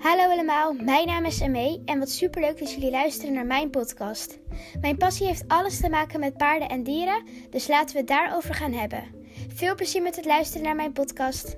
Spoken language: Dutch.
Hallo allemaal, mijn naam is Emee en wat superleuk dat jullie luisteren naar mijn podcast. Mijn passie heeft alles te maken met paarden en dieren, dus laten we het daarover gaan hebben. Veel plezier met het luisteren naar mijn podcast.